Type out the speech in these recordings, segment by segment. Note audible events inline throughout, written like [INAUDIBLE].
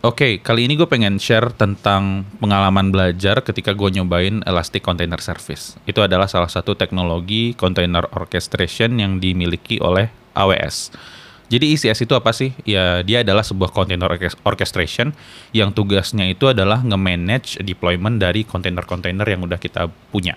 Oke, kali ini gue pengen share tentang pengalaman belajar ketika gue nyobain Elastic Container Service. Itu adalah salah satu teknologi container orchestration yang dimiliki oleh AWS. Jadi ECS itu apa sih? Ya, dia adalah sebuah container orchestration yang tugasnya itu adalah nge-manage deployment dari kontainer-kontainer yang udah kita punya.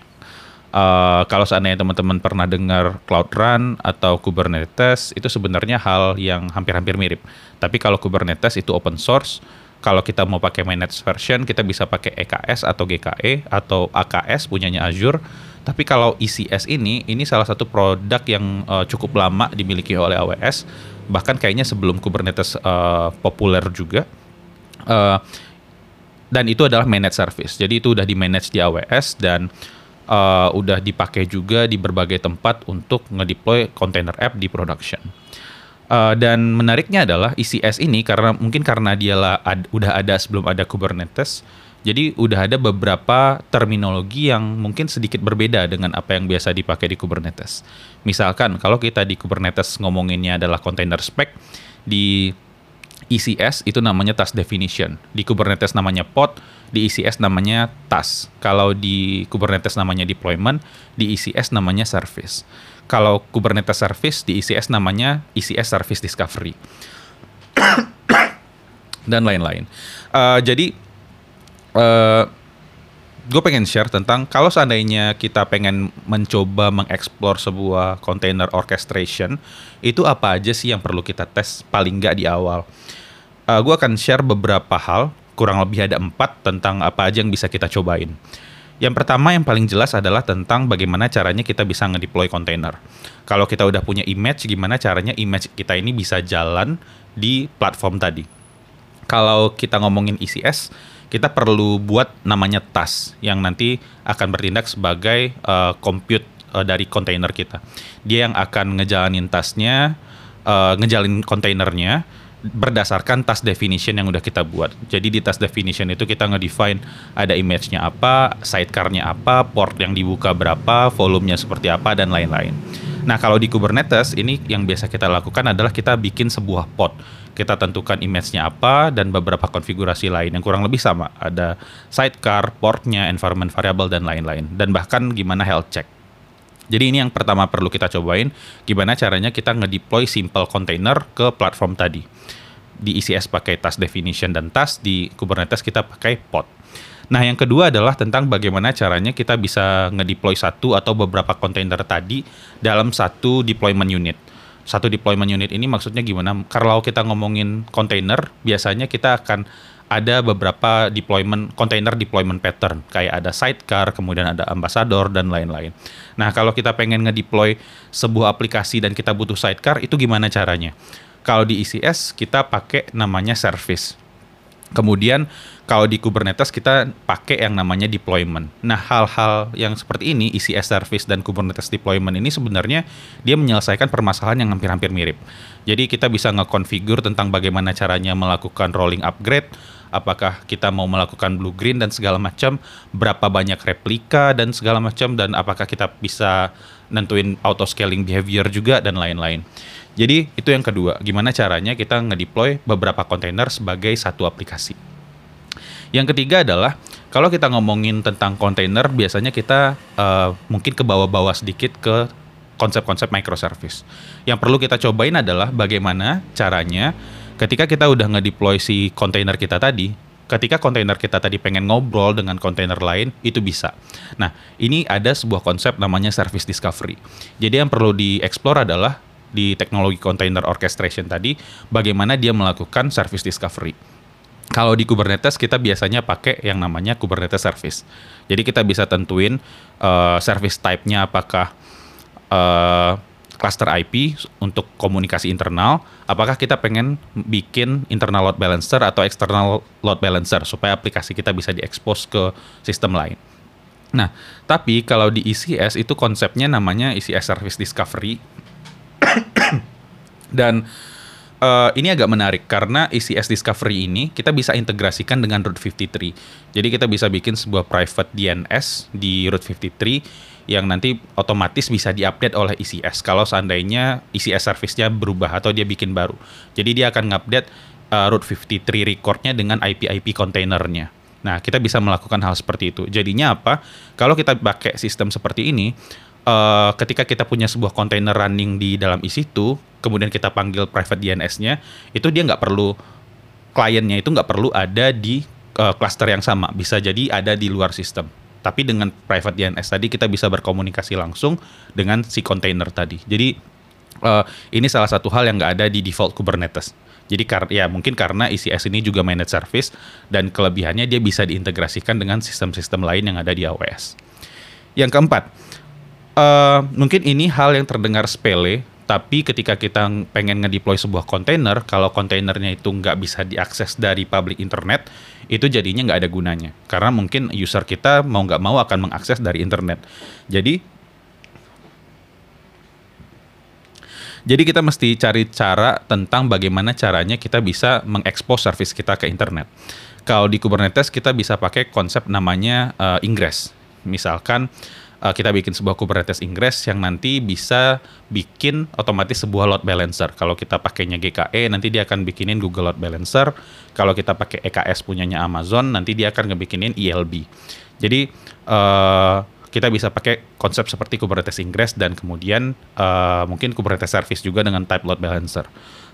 Uh, kalau seandainya teman-teman pernah dengar Cloud Run atau Kubernetes, itu sebenarnya hal yang hampir-hampir mirip. Tapi kalau Kubernetes itu open source, kalau kita mau pakai managed version, kita bisa pakai EKS atau GKE atau AKS punyanya Azure. Tapi kalau ECS ini, ini salah satu produk yang uh, cukup lama dimiliki oleh AWS, bahkan kayaknya sebelum Kubernetes uh, populer juga. Uh, dan itu adalah managed service. Jadi itu udah di manage di AWS dan udah dipakai juga di berbagai tempat untuk ngedeploy container app di production. Uh, dan menariknya adalah ECS ini karena mungkin karena dia ad, udah ada sebelum ada Kubernetes, jadi udah ada beberapa terminologi yang mungkin sedikit berbeda dengan apa yang biasa dipakai di Kubernetes. Misalkan kalau kita di Kubernetes ngomonginnya adalah container spec, di ECS itu namanya task definition. Di Kubernetes namanya pod, di ECS namanya task. Kalau di Kubernetes namanya deployment, di ECS namanya service. Kalau Kubernetes service di ECS namanya ECS service discovery. [COUGHS] Dan lain-lain. Uh, jadi uh, gue pengen share tentang kalau seandainya kita pengen mencoba mengeksplor sebuah container orchestration, itu apa aja sih yang perlu kita tes paling nggak di awal. Uh, gue akan share beberapa hal, kurang lebih ada empat tentang apa aja yang bisa kita cobain. Yang pertama yang paling jelas adalah tentang bagaimana caranya kita bisa ngedeploy container. Kalau kita udah punya image, gimana caranya image kita ini bisa jalan di platform tadi. Kalau kita ngomongin ECS, kita perlu buat namanya task yang nanti akan bertindak sebagai uh, compute uh, dari kontainer kita. Dia yang akan ngejalanin tasknya, uh, ngejalanin kontainernya berdasarkan task definition yang udah kita buat. Jadi di task definition itu kita ngedefine ada image-nya apa, sidecar-nya apa, port yang dibuka berapa, volumenya seperti apa dan lain-lain. Nah, kalau di Kubernetes ini yang biasa kita lakukan adalah kita bikin sebuah pod kita tentukan image-nya apa dan beberapa konfigurasi lain yang kurang lebih sama. Ada sidecar, portnya, environment variable dan lain-lain. Dan bahkan gimana health check. Jadi ini yang pertama perlu kita cobain, gimana caranya kita ngedeploy simple container ke platform tadi. Di ECS pakai task definition dan task, di Kubernetes kita pakai pod. Nah, yang kedua adalah tentang bagaimana caranya kita bisa ngedeploy satu atau beberapa container tadi dalam satu deployment unit satu deployment unit ini maksudnya gimana? Kalau kita ngomongin container, biasanya kita akan ada beberapa deployment container deployment pattern kayak ada sidecar, kemudian ada ambassador dan lain-lain. Nah, kalau kita pengen ngedeploy sebuah aplikasi dan kita butuh sidecar, itu gimana caranya? Kalau di ECS kita pakai namanya service. Kemudian kalau di Kubernetes kita pakai yang namanya deployment. Nah, hal-hal yang seperti ini, ECS service dan Kubernetes deployment ini sebenarnya dia menyelesaikan permasalahan yang hampir-hampir mirip. Jadi kita bisa nge-configure tentang bagaimana caranya melakukan rolling upgrade, apakah kita mau melakukan blue green dan segala macam, berapa banyak replika dan segala macam dan apakah kita bisa nentuin auto scaling behavior juga dan lain-lain. Jadi itu yang kedua, gimana caranya kita ngedeploy beberapa kontainer sebagai satu aplikasi. Yang ketiga adalah kalau kita ngomongin tentang kontainer, biasanya kita uh, mungkin ke bawah-bawah sedikit ke konsep-konsep microservice. Yang perlu kita cobain adalah bagaimana caranya ketika kita udah ngedeploy si kontainer kita tadi, ketika kontainer kita tadi pengen ngobrol dengan kontainer lain, itu bisa. Nah, ini ada sebuah konsep namanya service discovery. Jadi yang perlu dieksplor adalah di teknologi container orchestration tadi, bagaimana dia melakukan service discovery kalau di Kubernetes kita biasanya pakai yang namanya Kubernetes service. Jadi kita bisa tentuin uh, service type-nya apakah uh, cluster IP untuk komunikasi internal, apakah kita pengen bikin internal load balancer atau external load balancer supaya aplikasi kita bisa diekspos ke sistem lain. Nah, tapi kalau di ECS itu konsepnya namanya ECS Service Discovery [COUGHS] dan uh, ini agak menarik karena ECS Discovery ini kita bisa integrasikan dengan Route 53. Jadi kita bisa bikin sebuah private DNS di Route 53 yang nanti otomatis bisa diupdate oleh ECS kalau seandainya ECS service-nya berubah atau dia bikin baru. Jadi dia akan ngupdate uh, root 53 recordnya dengan IP-IP kontainernya. Nah, kita bisa melakukan hal seperti itu. Jadinya apa? Kalau kita pakai sistem seperti ini, uh, ketika kita punya sebuah kontainer running di dalam EC2, kemudian kita panggil private DNS-nya, itu dia nggak perlu kliennya itu nggak perlu ada di uh, cluster yang sama, bisa jadi ada di luar sistem. Tapi dengan private DNS tadi kita bisa berkomunikasi langsung dengan si kontainer tadi. Jadi uh, ini salah satu hal yang nggak ada di default Kubernetes. Jadi ya mungkin karena ECS ini juga managed service dan kelebihannya dia bisa diintegrasikan dengan sistem-sistem lain yang ada di AWS. Yang keempat, uh, mungkin ini hal yang terdengar sepele, tapi ketika kita pengen ngedeploy sebuah kontainer, kalau kontainernya itu nggak bisa diakses dari public internet, itu jadinya nggak ada gunanya. Karena mungkin user kita mau nggak mau akan mengakses dari internet. Jadi, jadi kita mesti cari cara tentang bagaimana caranya kita bisa mengekspos service kita ke internet. Kalau di Kubernetes kita bisa pakai konsep namanya uh, ingress. Misalkan uh, kita bikin sebuah Kubernetes Ingress yang nanti bisa bikin otomatis sebuah load balancer. Kalau kita pakainya GKE, nanti dia akan bikinin Google Load Balancer. Kalau kita pakai EKS punyanya Amazon, nanti dia akan ngebikinin ELB. Jadi uh, kita bisa pakai konsep seperti Kubernetes Ingress dan kemudian uh, mungkin Kubernetes Service juga dengan type load balancer.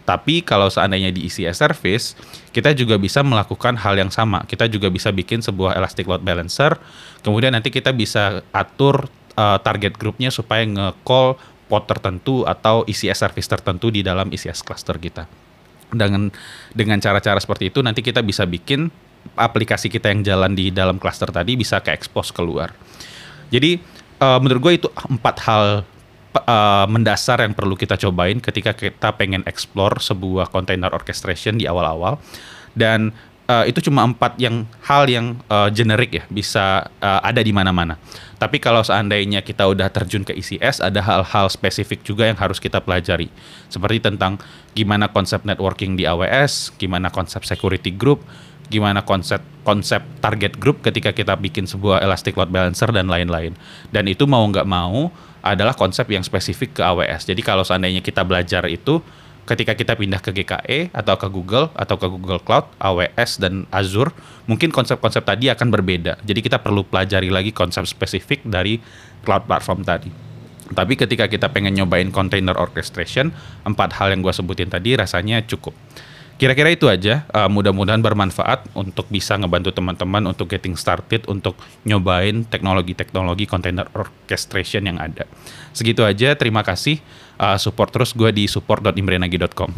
Tapi kalau seandainya di ECS service, kita juga bisa melakukan hal yang sama. Kita juga bisa bikin sebuah elastic load balancer. Kemudian nanti kita bisa atur uh, target grupnya supaya nge-call pod tertentu atau ECS service tertentu di dalam ECS cluster kita. Dengan dengan cara-cara seperti itu nanti kita bisa bikin aplikasi kita yang jalan di dalam cluster tadi bisa ke expose keluar. Jadi uh, menurut gue itu empat hal uh, mendasar yang perlu kita cobain ketika kita pengen explore sebuah container orchestration di awal-awal dan uh, itu cuma empat yang hal yang uh, generik ya bisa uh, ada di mana-mana. Tapi kalau seandainya kita udah terjun ke ECS, ada hal-hal spesifik juga yang harus kita pelajari. Seperti tentang gimana konsep networking di AWS, gimana konsep security group, gimana konsep konsep target group ketika kita bikin sebuah elastic load balancer dan lain-lain. Dan itu mau nggak mau adalah konsep yang spesifik ke AWS. Jadi kalau seandainya kita belajar itu ketika kita pindah ke GKE atau ke Google atau ke Google Cloud, AWS dan Azure, mungkin konsep-konsep tadi akan berbeda. Jadi kita perlu pelajari lagi konsep spesifik dari cloud platform tadi. Tapi ketika kita pengen nyobain container orchestration, empat hal yang gue sebutin tadi rasanya cukup. Kira-kira itu aja. Uh, mudah-mudahan bermanfaat untuk bisa ngebantu teman-teman untuk getting started untuk nyobain teknologi-teknologi container orchestration yang ada. Segitu aja. Terima kasih. Uh, support terus gue di support.imrenagi.com.